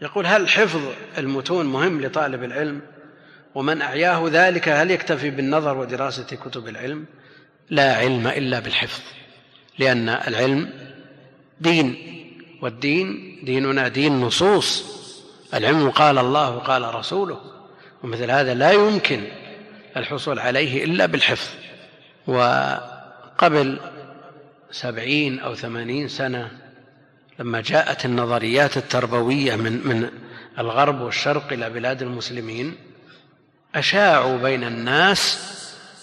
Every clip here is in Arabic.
يقول هل حفظ المتون مهم لطالب العلم؟ ومن أعياه ذلك هل يكتفي بالنظر ودراسة كتب العلم؟ لا علم إلا بالحفظ لأن العلم دين والدين ديننا دين نصوص. العلم قال الله وقال رسوله ومثل هذا لا يمكن الحصول عليه إلا بالحفظ. وقبل سبعين أو ثمانين سنة لما جاءت النظريات التربوية من من الغرب والشرق إلى بلاد المسلمين أشاعوا بين الناس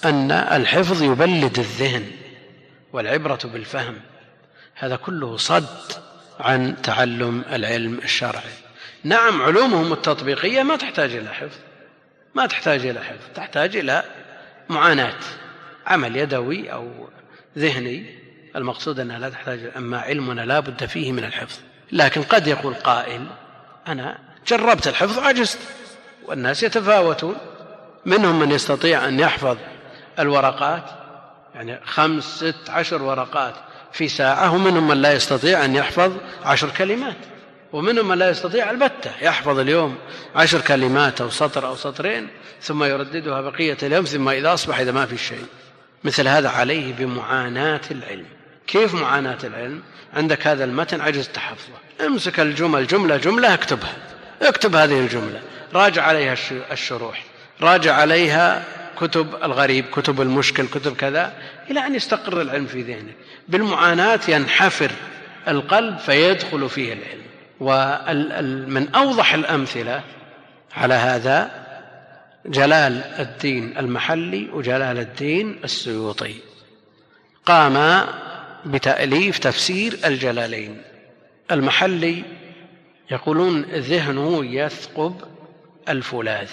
أن الحفظ يبلد الذهن والعبرة بالفهم. هذا كله صد عن تعلم العلم الشرعي. نعم علومهم التطبيقية ما تحتاج إلى حفظ ما تحتاج إلى حفظ تحتاج إلى معاناة عمل يدوي أو ذهني. المقصود أنها لا تحتاج أما علمنا لا بد فيه من الحفظ. لكن قد يقول قائل أنا جربت الحفظ عجزت والناس يتفاوتون. منهم من يستطيع أن يحفظ الورقات يعني خمس ست عشر ورقات في ساعة ومنهم من لا يستطيع أن يحفظ عشر كلمات. ومنهم من لا يستطيع البتة يحفظ اليوم عشر كلمات أو سطر أو سطرين ثم يرددها بقية اليوم ثم إذا أصبح إذا ما في شيء. مثل هذا عليه بمعاناة العلم. كيف معاناة العلم؟ عندك هذا المتن عجزت حفظه امسك الجمل جملة جملة اكتبها. اكتب هذه الجملة. راجع عليها الشروح. راجع عليها كتب الغريب كتب المشكل كتب كذا إلى أن يستقر العلم في ذهنك. بالمعاناة ينحفر القلب فيدخل فيه العلم. ومن أوضح الأمثلة على هذا جلال الدين المحلي وجلال الدين السيوطي. قام بتأليف تفسير الجلالين. المحلي يقولون ذهنه يثقب الفولاذ.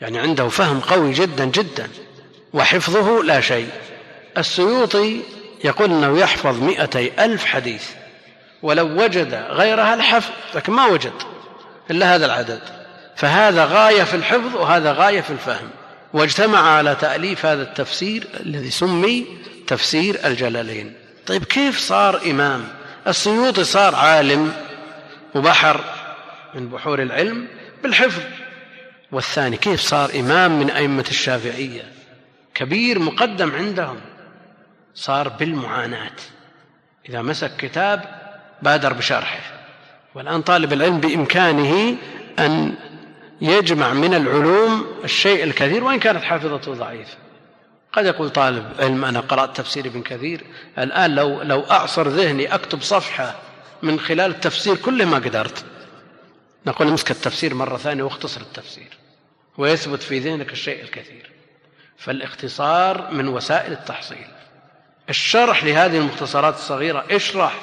يعني عنده فهم قوي جدا جدا وحفظه لا شيء. السيوطي يقول إنه يحفظ مئتي ألف حديث ولو وجد غيرها الحفظ لكن ما وجد إلا هذا العدد. فهذا غاية في الحفظ وهذا غاية في الفهم. واجتمع على تأليف هذا التفسير الذي سمي تفسير الجلالين. طيب كيف صار إمام؟ السيوطي صار عالم وبحر من بحور العلم بالحفظ. والثاني كيف صار إمام من أئمة الشافعية؟ كبير مقدم عندهم. صار بالمعاناة. إذا مسك كتاب بادر بشرحه. والآن طالب العلم بإمكانه أن يجمع من العلوم الشيء الكثير وإن كانت حافظته ضعيفة. قد يقول طالب علم أنا قرأت تفسير ابن كثير الآن لو لو أعصر ذهني أكتب صفحة من خلال التفسير كله ما قدرت. نقول امسك التفسير مرة ثانية واختصر التفسير ويثبت في ذهنك الشيء الكثير. فالاختصار من وسائل التحصيل. الشرح لهذه المختصرات الصغيرة اشرح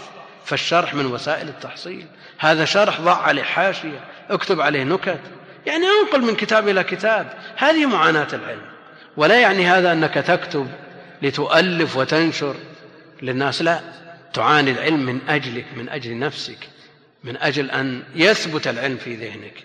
فالشرح من وسائل التحصيل. هذا شرح ضع عليه حاشية اكتب عليه نكت. يعني أنقل من كتاب إلى كتاب. هذه معاناة العلم. ولا يعني هذا أنك تكتب لتؤلف وتنشر للناس لا تعاني العلم من أجلك من أجل نفسك من أجل أن يثبت العلم في ذهنك.